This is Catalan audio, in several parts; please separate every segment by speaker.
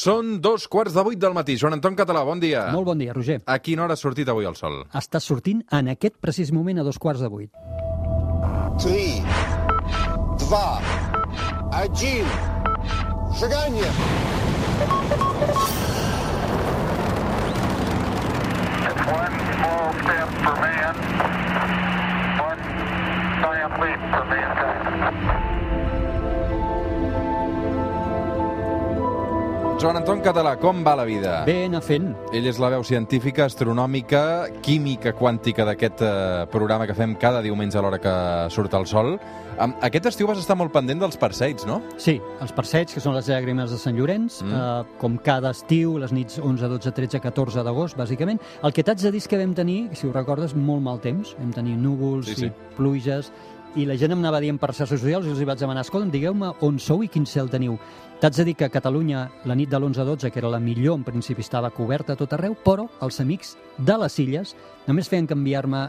Speaker 1: Són dos quarts de vuit del matí. Joan Anton Català, bon dia.
Speaker 2: Molt bon dia, Roger.
Speaker 1: A quina hora ha sortit avui el sol?
Speaker 2: Està sortint en aquest precís moment a dos quarts de vuit.
Speaker 3: 3, 2, 1,
Speaker 4: seganya! One small step for man, one giant leap for mankind.
Speaker 1: Joan Anton Català, com va la vida?
Speaker 2: Bé, anar fent.
Speaker 1: Ell és la veu científica, astronòmica, química quàntica d'aquest eh, programa que fem cada diumenge a l'hora que surt el sol. Aquest estiu vas estar molt pendent dels Perseids, no?
Speaker 2: Sí, els Perseids, que són les llàgrimes de Sant Llorenç,
Speaker 1: mm.
Speaker 2: eh, com cada estiu, les nits 11, 12, 13, 14 d'agost, bàsicament. El que t'haig de dir és que vam tenir, si ho recordes, molt mal temps. Vam tenir núvols
Speaker 1: Sí, sí.
Speaker 2: i pluges, i la gent em anava dient per xarxes socials i els hi vaig demanar, escolta'm, digueu-me on sou i quin cel teniu. T'haig de dir que a Catalunya, la nit de l'11-12, que era la millor, en principi estava coberta a tot arreu, però els amics de les illes només feien canviar-me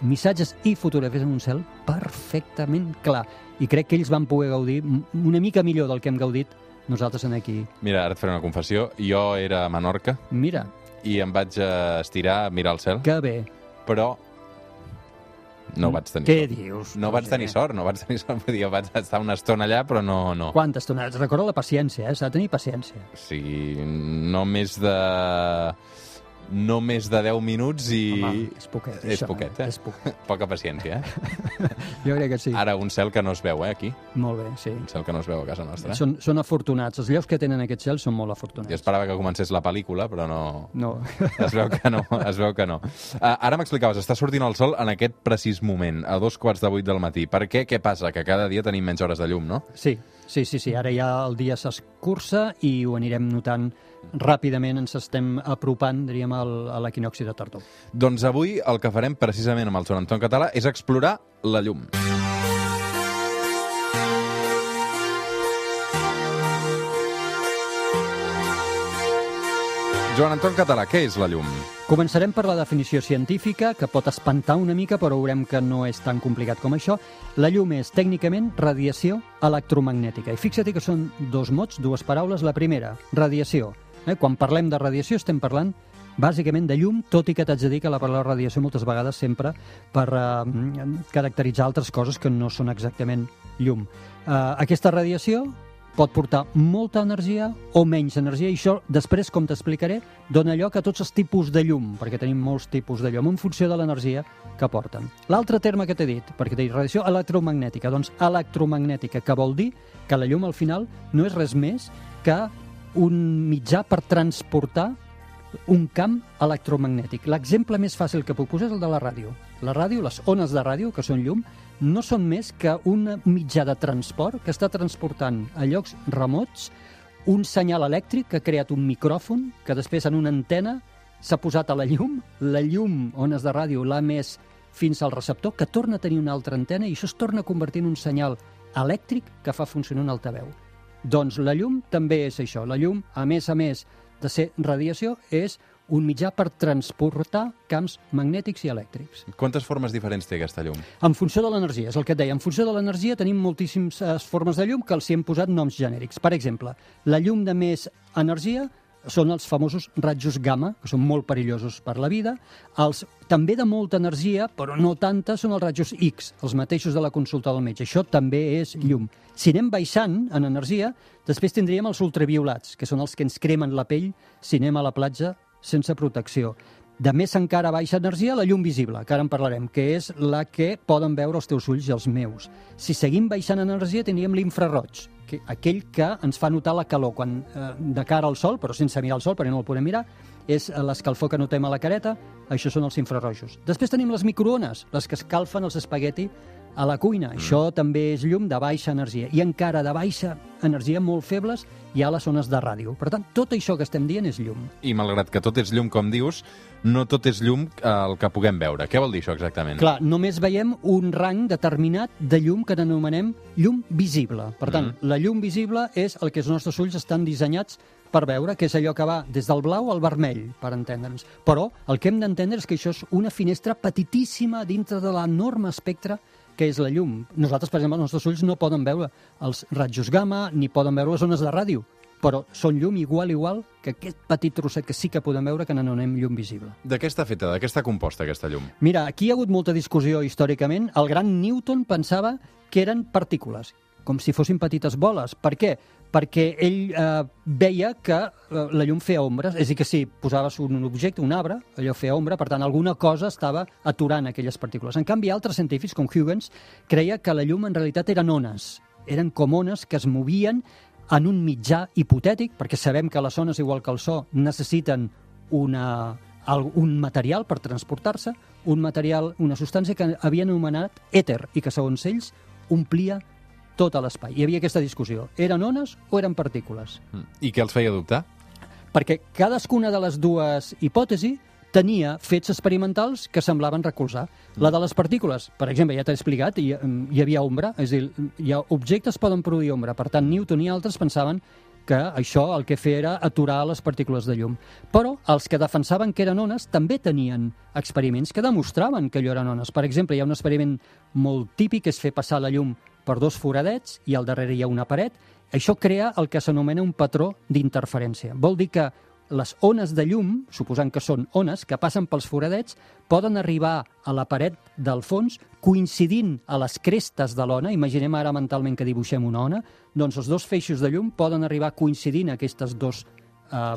Speaker 2: missatges i fotografies en un cel perfectament clar. I crec que ells van poder gaudir una mica millor del que hem gaudit nosaltres en aquí.
Speaker 1: Mira, ara et faré una confessió. Jo era a Menorca
Speaker 2: Mira,
Speaker 1: i em vaig eh, estirar a mirar el cel,
Speaker 2: que bé.
Speaker 1: però no vaig tenir
Speaker 2: Què
Speaker 1: sort.
Speaker 2: dius?
Speaker 1: No vaig
Speaker 2: Roger?
Speaker 1: tenir sort, no vaig tenir sort. Vull dir, vaig estar una estona allà, però no... no.
Speaker 2: Quanta estona? Recorda la paciència, eh? S'ha de tenir paciència.
Speaker 1: Sigui, no més de... No més de 10 minuts i...
Speaker 2: Home, és poquet,
Speaker 1: És
Speaker 2: això,
Speaker 1: poquet, eh?
Speaker 2: És poquet.
Speaker 1: Poca paciència, eh?
Speaker 2: Jo crec que sí.
Speaker 1: Ara un cel que no es veu, eh, aquí.
Speaker 2: Molt bé, sí.
Speaker 1: Un cel que no es veu a casa nostra.
Speaker 2: Són, són afortunats. Els llocs que tenen aquest cel són molt afortunats.
Speaker 1: Jo esperava que comencés la pel·lícula, però no...
Speaker 2: No.
Speaker 1: Es veu que no, es veu que no. Uh, ara m'explicaves, està sortint el sol en aquest precís moment, a dos quarts de vuit del matí. Per què? Què passa? Que cada dia tenim menys hores de llum, no?
Speaker 2: Sí, sí, sí, sí. Ara ja el dia s'escurça i ho anirem notant ràpidament. Ens estem apropant, diríem, al, a l'equinoxi de tardor.
Speaker 1: Doncs avui el que farem precisament amb el Joan Anton Català és explorar la llum. Joan Anton Català, què és la llum?
Speaker 2: Començarem per la definició científica, que pot espantar una mica, però veurem que no és tan complicat com això. La llum és, tècnicament, radiació electromagnètica. I fixa't que són dos mots, dues paraules. La primera, radiació. Eh? Quan parlem de radiació estem parlant bàsicament de llum, tot i que t'haig de dir que la paraula radiació moltes vegades sempre per eh, caracteritzar altres coses que no són exactament llum. Eh, aquesta radiació pot portar molta energia o menys energia, i això després, com t'explicaré, dona lloc a tots els tipus de llum, perquè tenim molts tipus de llum, en funció de l'energia que porten. L'altre terme que t'he dit, perquè t'he dit radiació electromagnètica, doncs electromagnètica, que vol dir que la llum al final no és res més que un mitjà per transportar un camp electromagnètic. L'exemple més fàcil que puc posar és el de la ràdio. La ràdio, les ones de ràdio, que són llum, no són més que un mitjà de transport que està transportant a llocs remots un senyal elèctric que ha creat un micròfon que després en una antena s'ha posat a la llum, la llum, ones de ràdio, l'ha més fins al receptor, que torna a tenir una altra antena i això es torna a convertir en un senyal elèctric que fa funcionar un altaveu. Doncs la llum també és això. La llum, a més a més de ser radiació, és un mitjà per transportar camps magnètics i elèctrics.
Speaker 1: Quantes formes diferents té aquesta llum?
Speaker 2: En funció de l'energia, és el que et deia. En funció de l'energia tenim moltíssimes eh, formes de llum que els hi hem posat noms genèrics. Per exemple, la llum de més energia són els famosos rajos gamma, que són molt perillosos per la vida. Els també de molta energia, però no tanta, són els rajos X, els mateixos de la consulta del metge. Això també és llum. Si anem baixant en energia, després tindríem els ultraviolats, que són els que ens cremen la pell si anem a la platja sense protecció. De més encara baixa energia, la llum visible, que ara en parlarem, que és la que poden veure els teus ulls i els meus. Si seguim baixant en energia, tindríem l'infraroig, que, aquell que ens fa notar la calor quan, eh, de cara al sol, però sense mirar el sol, perquè no el podem mirar, és l'escalfor que notem a la careta, això són els infrarojos. Després tenim les microones, les que escalfen els espagueti a la cuina. Mm. Això també és llum de baixa energia. I encara de baixa energia molt febles hi ha les zones de ràdio. Per tant, tot això que estem dient és llum.
Speaker 1: I malgrat que tot és llum, com dius, no tot és llum eh, el que puguem veure. Què vol dir això exactament?
Speaker 2: Clar, només veiem un rang determinat de llum que n'anomenem llum visible. Per tant,
Speaker 1: Mhm.
Speaker 2: la llum visible és el que els nostres ulls estan dissenyats per veure, que és allò que va des del blau al vermell, per entendre'ns. Però el que hem d'entendre és que això és una finestra petitíssima dintre de l'enorme espectre que és la llum. Nosaltres, per exemple, els nostres ulls no poden veure els rajos gamma ni poden veure les ones de ràdio. però són llum igual igual que aquest petit trosset que sí que podem veure que n'anonem llum visible.
Speaker 1: De què està feta? De què està composta aquesta llum?
Speaker 2: Mira, aquí hi ha hagut molta discussió històricament. El gran Newton pensava que eren partícules, com si fossin petites boles. Per què? Perquè ell eh, veia que eh, la llum feia ombres, és a dir, que si posaves un objecte, un arbre, allò feia ombra, per tant, alguna cosa estava aturant aquelles partícules. En canvi, altres científics, com Huygens, creia que la llum en realitat eren ones, eren com ones que es movien en un mitjà hipotètic, perquè sabem que les ones, igual que el so, necessiten una, un material per transportar-se, un material, una substància que havien anomenat èter i que, segons ells, omplia tot l'espai. Hi havia aquesta discussió. Eren ones o eren partícules?
Speaker 1: Mm. I què els feia dubtar?
Speaker 2: Perquè cadascuna de les dues hipòtesis tenia fets experimentals que semblaven recolzar. La de les partícules, per exemple, ja t'he explicat, hi, hi havia ombra, és a dir, hi ha objectes poden produir ombra. Per tant, Newton i altres pensaven que això el que feia era aturar les partícules de llum. Però els que defensaven que eren ones també tenien experiments que demostraven que allò eren ones. Per exemple, hi ha un experiment molt típic, que és fer passar la llum per dos foradets i al darrere hi ha una paret. Això crea el que s'anomena un patró d'interferència. Vol dir que les ones de llum, suposant que són ones, que passen pels foradets, poden arribar a la paret del fons coincidint a les crestes de l'ona, imaginem ara mentalment que dibuixem una ona, doncs els dos feixos de llum poden arribar coincidint a aquestes dos eh,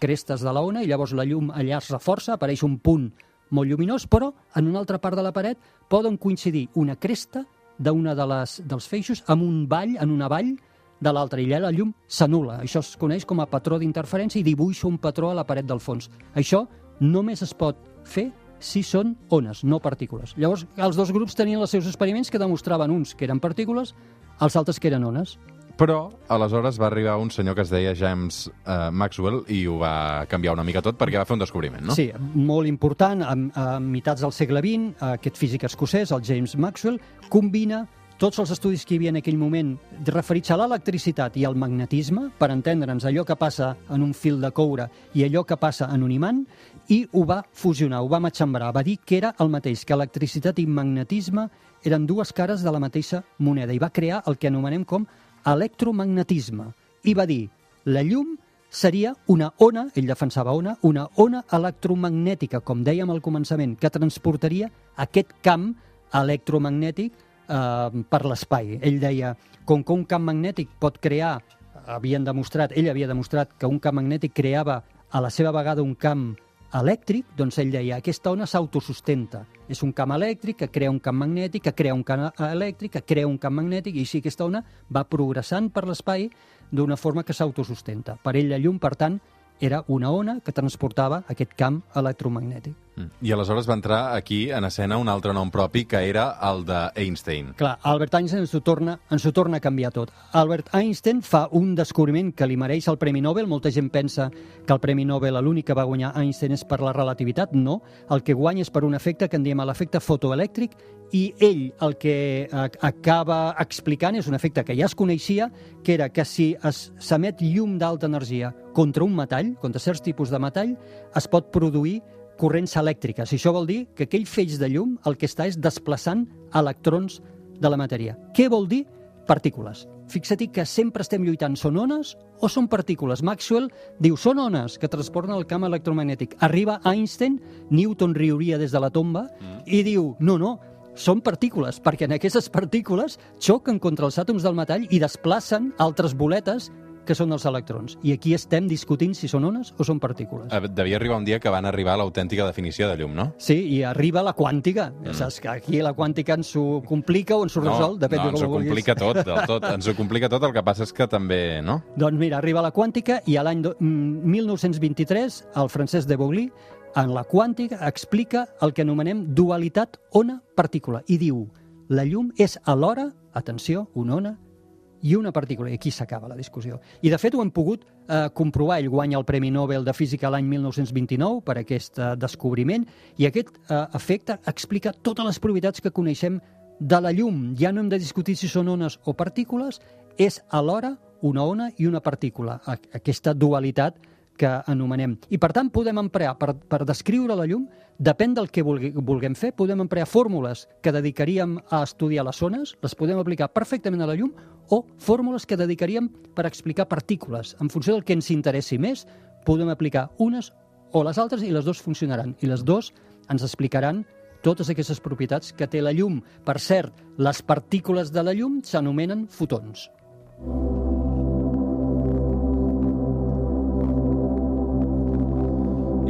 Speaker 2: crestes de la ona i llavors la llum allà es reforça, apareix un punt molt lluminós, però en una altra part de la paret poden coincidir una cresta d'una de les, dels feixos amb un vall, en una vall de l'altra, i allà la llum s'anula. Això es coneix com a patró d'interferència i dibuixa un patró a la paret del fons. Això només es pot fer si són ones, no partícules. Llavors, els dos grups tenien els seus experiments que demostraven uns que eren partícules, els altres que eren ones.
Speaker 1: Però, aleshores, va arribar un senyor que es deia James uh, Maxwell i ho va canviar una mica tot perquè va fer un descobriment, no?
Speaker 2: Sí, molt important, a, a mitats del segle XX, aquest físic escocès, el James Maxwell, combina tots els estudis que hi havia en aquell moment referits a l'electricitat i al magnetisme, per entendre'ns allò que passa en un fil de coure i allò que passa en un imant, i ho va fusionar, ho va matxembrar, va dir que era el mateix, que electricitat i magnetisme eren dues cares de la mateixa moneda, i va crear el que anomenem com electromagnetisme. I va dir, la llum seria una ona, ell defensava ona, una ona electromagnètica, com dèiem al començament, que transportaria aquest camp electromagnètic eh, per l'espai. Ell deia, com que un camp magnètic pot crear, havien demostrat, ell havia demostrat que un camp magnètic creava a la seva vegada un camp elèctric, doncs ell deia, aquesta ona s'autosustenta. És un camp elèctric que crea un camp magnètic, que crea un camp elèctric, que crea un camp magnètic, i així aquesta ona va progressant per l'espai d'una forma que s'autosustenta. Per ell la llum, per tant, era una ona que transportava aquest camp electromagnètic.
Speaker 1: Mm. I aleshores va entrar aquí en escena un altre nom propi, que era el d'Einstein.
Speaker 2: Clar, Albert Einstein ens ho, torna, ens ho torna a canviar tot. Albert Einstein fa un descobriment que li mereix el Premi Nobel. Molta gent pensa que el Premi Nobel l'únic que va guanyar Einstein és per la relativitat. No, el que guanya és per un efecte que en diem l'efecte fotoelèctric i ell el que eh, acaba explicant és un efecte que ja es coneixia, que era que si s'emet llum d'alta energia contra un metall, contra certs tipus de metall, es pot produir corrents elèctriques. I això vol dir que aquell feix de llum el que està és desplaçant electrons de la matèria. Què vol dir? Partícules. Fixa-t'hi que sempre estem lluitant. Són ones o són partícules? Maxwell diu, són ones que transporten el camp electromagnètic. Arriba Einstein, Newton riuria des de la tomba, i diu, no, no, són partícules, perquè en aquestes partícules xoquen contra els àtoms del metall i desplacen altres boletes que són els electrons. I aquí estem discutint si són ones o són partícules.
Speaker 1: Devia arribar un dia que van arribar a l'autèntica definició de llum, no?
Speaker 2: Sí, i arriba la quàntica. Mm. Saps que aquí la quàntica ens ho complica o ens ho resol, depèn
Speaker 1: no,
Speaker 2: de com
Speaker 1: ens ho
Speaker 2: ho vulguis.
Speaker 1: complica tot, del tot. Ens ho complica tot, el que passa és que també, no?
Speaker 2: Doncs mira, arriba la quàntica i a l'any do- mm, 1923 el Francesc de Broglie en la quàntica explica el que anomenem dualitat ona-partícula i diu la llum és alhora, atenció, una ona i una partícula. I aquí s'acaba la discussió. I, de fet, ho hem pogut eh, comprovar. Ell guanya el Premi Nobel de Física l'any 1929 per aquest eh, descobriment i aquest eh, efecte explica totes les propietats que coneixem de la llum. Ja no hem de discutir si són ones o partícules, és alhora una ona i una partícula. Aquesta dualitat que anomenem. I, per tant, podem emplear, per, per descriure la llum, depèn del que vulgui, vulguem fer, podem emplear fórmules que dedicaríem a estudiar les zones, les podem aplicar perfectament a la llum, o fórmules que dedicaríem per explicar partícules. En funció del que ens interessi més, podem aplicar unes o les altres i les dues funcionaran. I les dues ens explicaran totes aquestes propietats que té la llum. Per cert, les partícules de la llum s'anomenen fotons.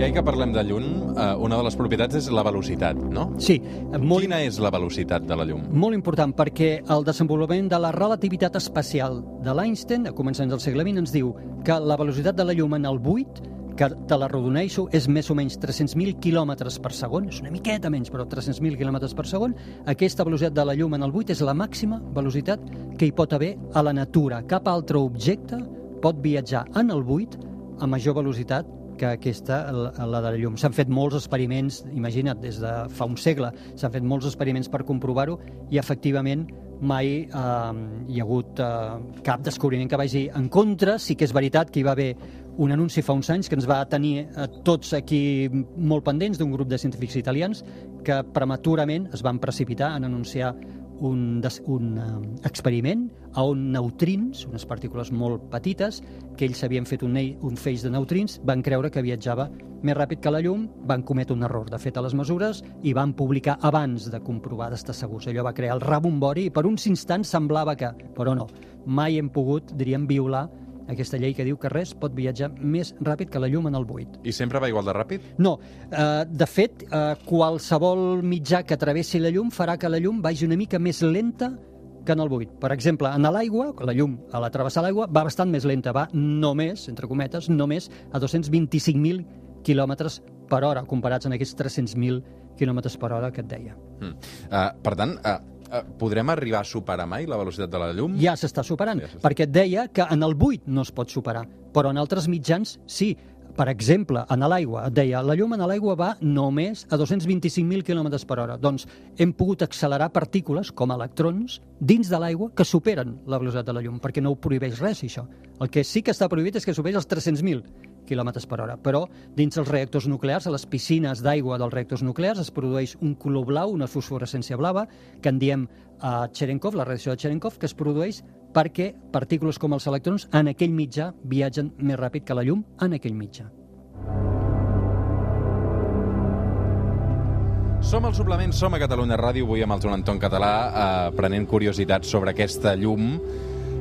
Speaker 1: I ahir que parlem de llum, eh, una de les propietats és la velocitat, no?
Speaker 2: Sí, molt,
Speaker 1: Quina és la velocitat de la llum?
Speaker 2: molt important perquè el desenvolupament de la relativitat espacial de l'Einstein, a començaments del segle XX, ens diu que la velocitat de la llum en el buit que te la rodoneixo, és més o menys 300.000 quilòmetres per segon, és una miqueta menys, però 300.000 quilòmetres per segon. Aquesta velocitat de la llum en el buit és la màxima velocitat que hi pot haver a la natura. Cap altre objecte pot viatjar en el buit a major velocitat que aquesta, la la de la llum. S'han fet molts experiments, imagina't, des de fa un segle, s'han fet molts experiments per comprovar-ho i efectivament mai eh, hi ha hagut eh, cap descobriment que vagi en contra. Sí que és veritat que hi va haver un anunci fa uns anys que ens va tenir a tots aquí molt pendents d'un grup de científics italians que prematurament es van precipitar en anunciar un, des, un eh, experiment a on neutrins, unes partícules molt petites, que ells havien fet un, un feix de neutrins, van creure que viatjava més ràpid que la llum, van cometre un error de fet a les mesures i van publicar abans de comprovar d'estar segurs. Allò va crear el rebombori i per uns instants semblava que, però no, mai hem pogut, diríem, violar aquesta llei que diu que res pot viatjar més ràpid que la llum en el buit.
Speaker 1: I sempre va igual de ràpid?
Speaker 2: No, eh, de fet, eh, qualsevol mitjà que travessi la llum farà que la llum vagi una mica més lenta que en el buit. Per exemple, en l'aigua, la llum a la travessar l'aigua va bastant més lenta, va només, entre cometes, només a 225.000 quilòmetres per hora, comparats amb aquests 300.000 quilòmetres per hora que et deia.
Speaker 1: Mm. Uh, per tant, uh, podrem arribar a superar mai la velocitat de la llum?
Speaker 2: Ja s'està superant,
Speaker 1: Ja
Speaker 2: perquè et deia que en el buit no es pot superar, però en altres mitjans sí. Per exemple, en l'aigua, et deia, la llum en l'aigua va només a 225.000 km per hora. Doncs hem pogut accelerar partícules, com electrons, dins de l'aigua que superen la velocitat de la llum, perquè no ho prohibeix res, això. El que sí que està prohibit és que superi els 300.000 km per hora. Però dins els reactors nuclears, a les piscines d'aigua dels reactors nuclears, es produeix un color blau, una fosforescència blava, que en diem a Cherenkov, la radiació de Cherenkov, que es produeix perquè partícules com els electrons en aquell mitjà viatgen més ràpid que la llum en aquell mitjà.
Speaker 1: Som al suplement, som a Catalunya Ràdio, avui amb el Joan Anton Català, eh, prenent curiositats sobre aquesta llum.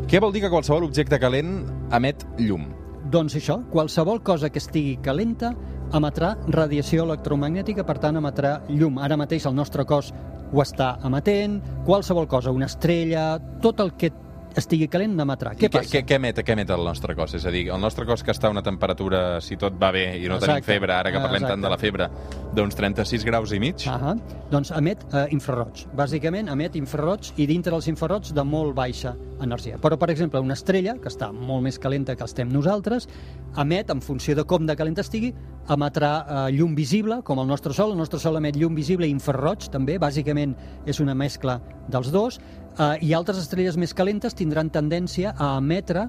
Speaker 1: Què vol dir que qualsevol objecte calent emet llum?
Speaker 2: Doncs això, qualsevol cosa que estigui calenta emetrà radiació electromagnètica, per tant emetrà llum. Ara mateix el nostre cos ho està emetent, qualsevol cosa, una estrella, tot el que estigui calent n'emetrà. Què passa?
Speaker 1: Què, què, emet, què emet el nostre cos? És a dir, el nostre cos que està a una temperatura, si tot va bé i no tenim
Speaker 2: Exacte.
Speaker 1: febre, ara que parlem tant
Speaker 2: Exacte.
Speaker 1: de la febre, d'uns 36 graus i mig,
Speaker 2: Ah doncs emet eh, infraroig. Bàsicament emet infraroig i dintre dels infraroigs de molt baixa energia. Però, per exemple, una estrella, que està molt més calenta que estem nosaltres, emet, en funció de com de calenta estigui, emetrà eh, llum visible, com el nostre Sol. El nostre Sol emet llum visible i infraroig, també. Bàsicament és una mescla dels dos. Eh, I altres estrelles més calentes tindran tendència a emetre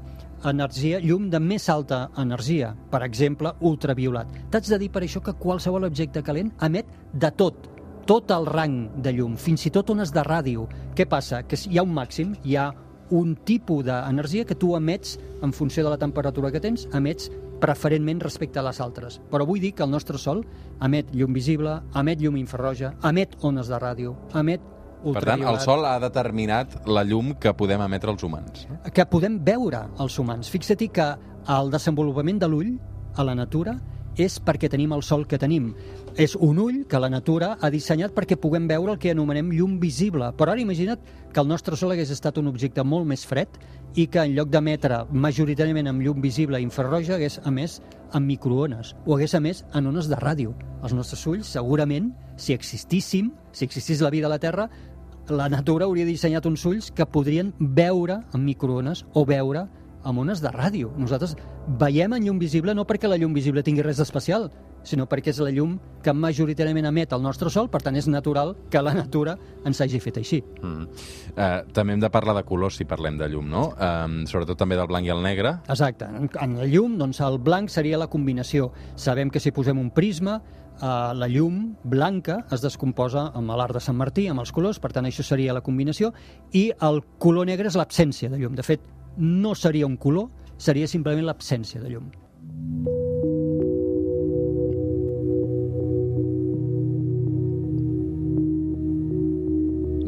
Speaker 2: energia, llum de més alta energia, per exemple, ultraviolat. T'haig de dir per això que qualsevol objecte calent emet de tot, tot el rang de llum, fins i tot ones de ràdio. Què passa? Que hi ha un màxim, hi ha un tipus d'energia que tu emets en funció de la temperatura que tens, emets preferentment respecte a les altres. Però vull dir que el nostre Sol emet llum visible, emet llum infraroja, emet ones de ràdio, emet
Speaker 1: per tant, el Sol ha determinat la llum que podem emetre els humans.
Speaker 2: que podem veure els humans. Fixa't que el desenvolupament de l'ull a la natura és perquè tenim el sol que tenim. És un ull que la natura ha dissenyat perquè puguem veure el que anomenem llum visible. Però ara imagina't que el nostre sol hagués estat un objecte molt més fred i que en lloc d'emetre majoritàriament amb llum visible infraroja hagués emès amb microones o hagués emès en ones de ràdio. Els nostres ulls, segurament, si existíssim, si existís la vida a la Terra, la natura hauria dissenyat uns ulls que podrien veure en microones o veure amb ones de ràdio. Nosaltres veiem en llum visible no perquè la llum visible tingui res d'especial, sinó perquè és la llum que majoritàriament emet el nostre sol, per tant és natural que la natura ens hagi fet així.
Speaker 1: Mm. Uh, també hem de parlar de colors si parlem de llum, no? Um, sobretot també del blanc i el negre.
Speaker 2: Exacte. En, en la llum, doncs el blanc seria la combinació. Sabem que si posem un prisma, eh, la llum blanca es descomposa amb l'art de Sant Martí, amb els colors, per tant això seria la combinació, i el color negre és l'absència de llum. De fet, no seria un color, seria simplement l'absència de llum.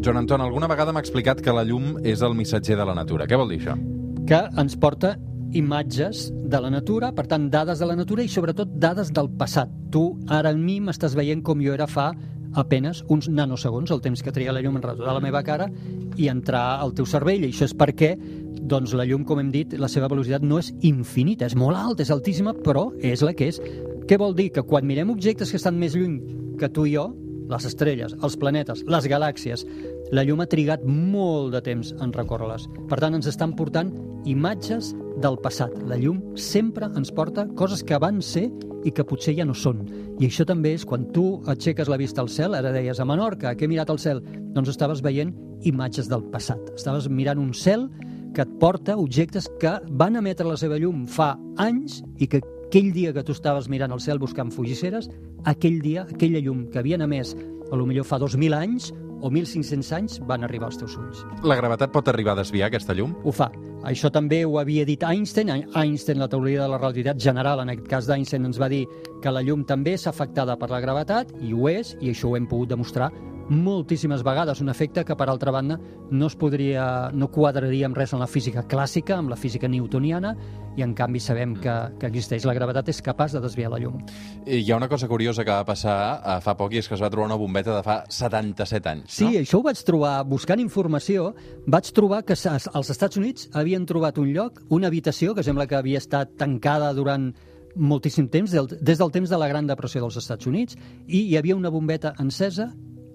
Speaker 1: Joan Anton, alguna vegada m'ha explicat que la llum és el missatger de la natura. Què vol dir això?
Speaker 2: que ens porta imatges de la natura, per tant, dades de la natura i sobretot dades del passat. Tu ara en mi m'estàs veient com jo era fa apenes uns nanosegons, el temps que tria la llum en retornar la meva cara i entrar al teu cervell. I això és perquè doncs, la llum, com hem dit, la seva velocitat no és infinita, és molt alta, és altíssima, però és la que és. Què vol dir? Que quan mirem objectes que estan més lluny que tu i jo, les estrelles, els planetes, les galàxies, la llum ha trigat molt de temps en recórrer-les. Per tant, ens estan portant imatges del passat. La llum sempre ens porta coses que van ser i que potser ja no són. I això també és quan tu aixeques la vista al cel, ara deies a Menorca, que he mirat al cel, doncs estaves veient imatges del passat. Estaves mirant un cel que et porta objectes que van emetre la seva llum fa anys i que aquell dia que tu estaves mirant el cel buscant fugisseres, aquell dia, aquella llum que havien emès a lo millor fa 2.000 anys o 1.500 anys van arribar als teus ulls.
Speaker 1: La gravetat pot arribar a desviar aquesta llum?
Speaker 2: Ho fa. Això també ho havia dit Einstein. Einstein, la teoria de la relativitat general, en aquest cas d'Einstein, ens va dir que la llum també és afectada per la gravetat, i ho és, i això ho hem pogut demostrar moltíssimes vegades, un efecte que, per altra banda, no es podria, no quadraria amb res en la física clàssica, amb la física newtoniana, i en canvi sabem que, que existeix. La gravetat és capaç de desviar la llum.
Speaker 1: I hi ha una cosa curiosa que va passar uh, fa poc i és que es va trobar una bombeta de fa 77 anys,
Speaker 2: Sí,
Speaker 1: no?
Speaker 2: això ho vaig trobar, buscant informació, vaig trobar que als Estats Units havien trobat un lloc, una habitació, que sembla que havia estat tancada durant moltíssim temps, des del temps de la Gran Depressió dels Estats Units, i hi havia una bombeta encesa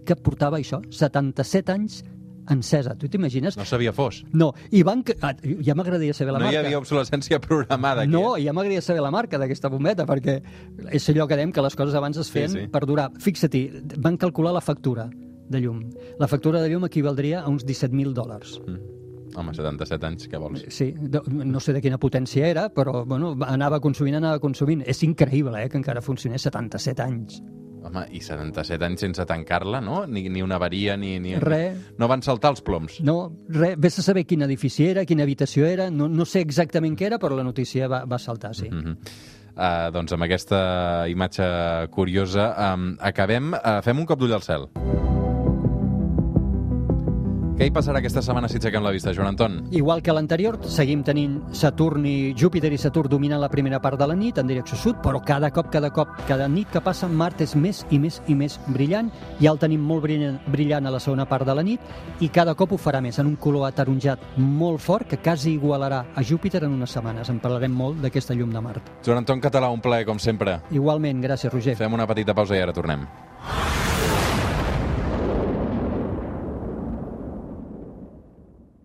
Speaker 2: que portava això, 77 anys encesa. Tu t'imagines?
Speaker 1: No sabia fos.
Speaker 2: No, i van... ah, Ja m'agradaria saber la
Speaker 1: No hi
Speaker 2: marca.
Speaker 1: havia obsolescència programada aquí.
Speaker 2: No,
Speaker 1: eh?
Speaker 2: ja m'agradaria saber la marca d'aquesta bombeta, perquè és allò que dèiem que les coses abans es feien
Speaker 1: Sí, sí.
Speaker 2: per durar. Fixa't-hi, van calcular la factura de llum. La factura de llum equivaldria a uns 17.000 dòlars.
Speaker 1: Mm. Home, 77 anys, què vols?
Speaker 2: Sí, no sé de quina potència era, però bueno, anava consumint, anava consumint. És increïble eh, que encara funcionés 77 anys.
Speaker 1: Home, i 77 anys sense tancar-la, no? Ni, ni una avaria, ni... ni...
Speaker 2: Res.
Speaker 1: No van saltar els ploms.
Speaker 2: No, res, vés a saber quin edifici era, quina habitació era, no, no sé exactament què era, però la notícia va, va saltar, sí.
Speaker 1: Mm -hmm. uh, doncs amb aquesta imatge curiosa um, acabem. Uh, fem un cop d'ull al cel. Què hi passarà aquesta setmana si aixequem la vista, Joan Anton?
Speaker 2: Igual que l'anterior, seguim tenint Saturn i Júpiter i Saturn dominant la primera part de la nit en direcció sud, però cada cop, cada cop, cada nit que passa, Mart és més i més i més brillant. Ja el tenim molt brillant, brillant a la segona part de la nit i cada cop ho farà més, en un color ataronjat molt fort que quasi igualarà a Júpiter en unes setmanes. En parlarem molt d'aquesta llum de Mart.
Speaker 1: Joan Anton Català, un plaer, com sempre.
Speaker 2: Igualment, gràcies, Roger.
Speaker 1: Fem una petita pausa i ara tornem.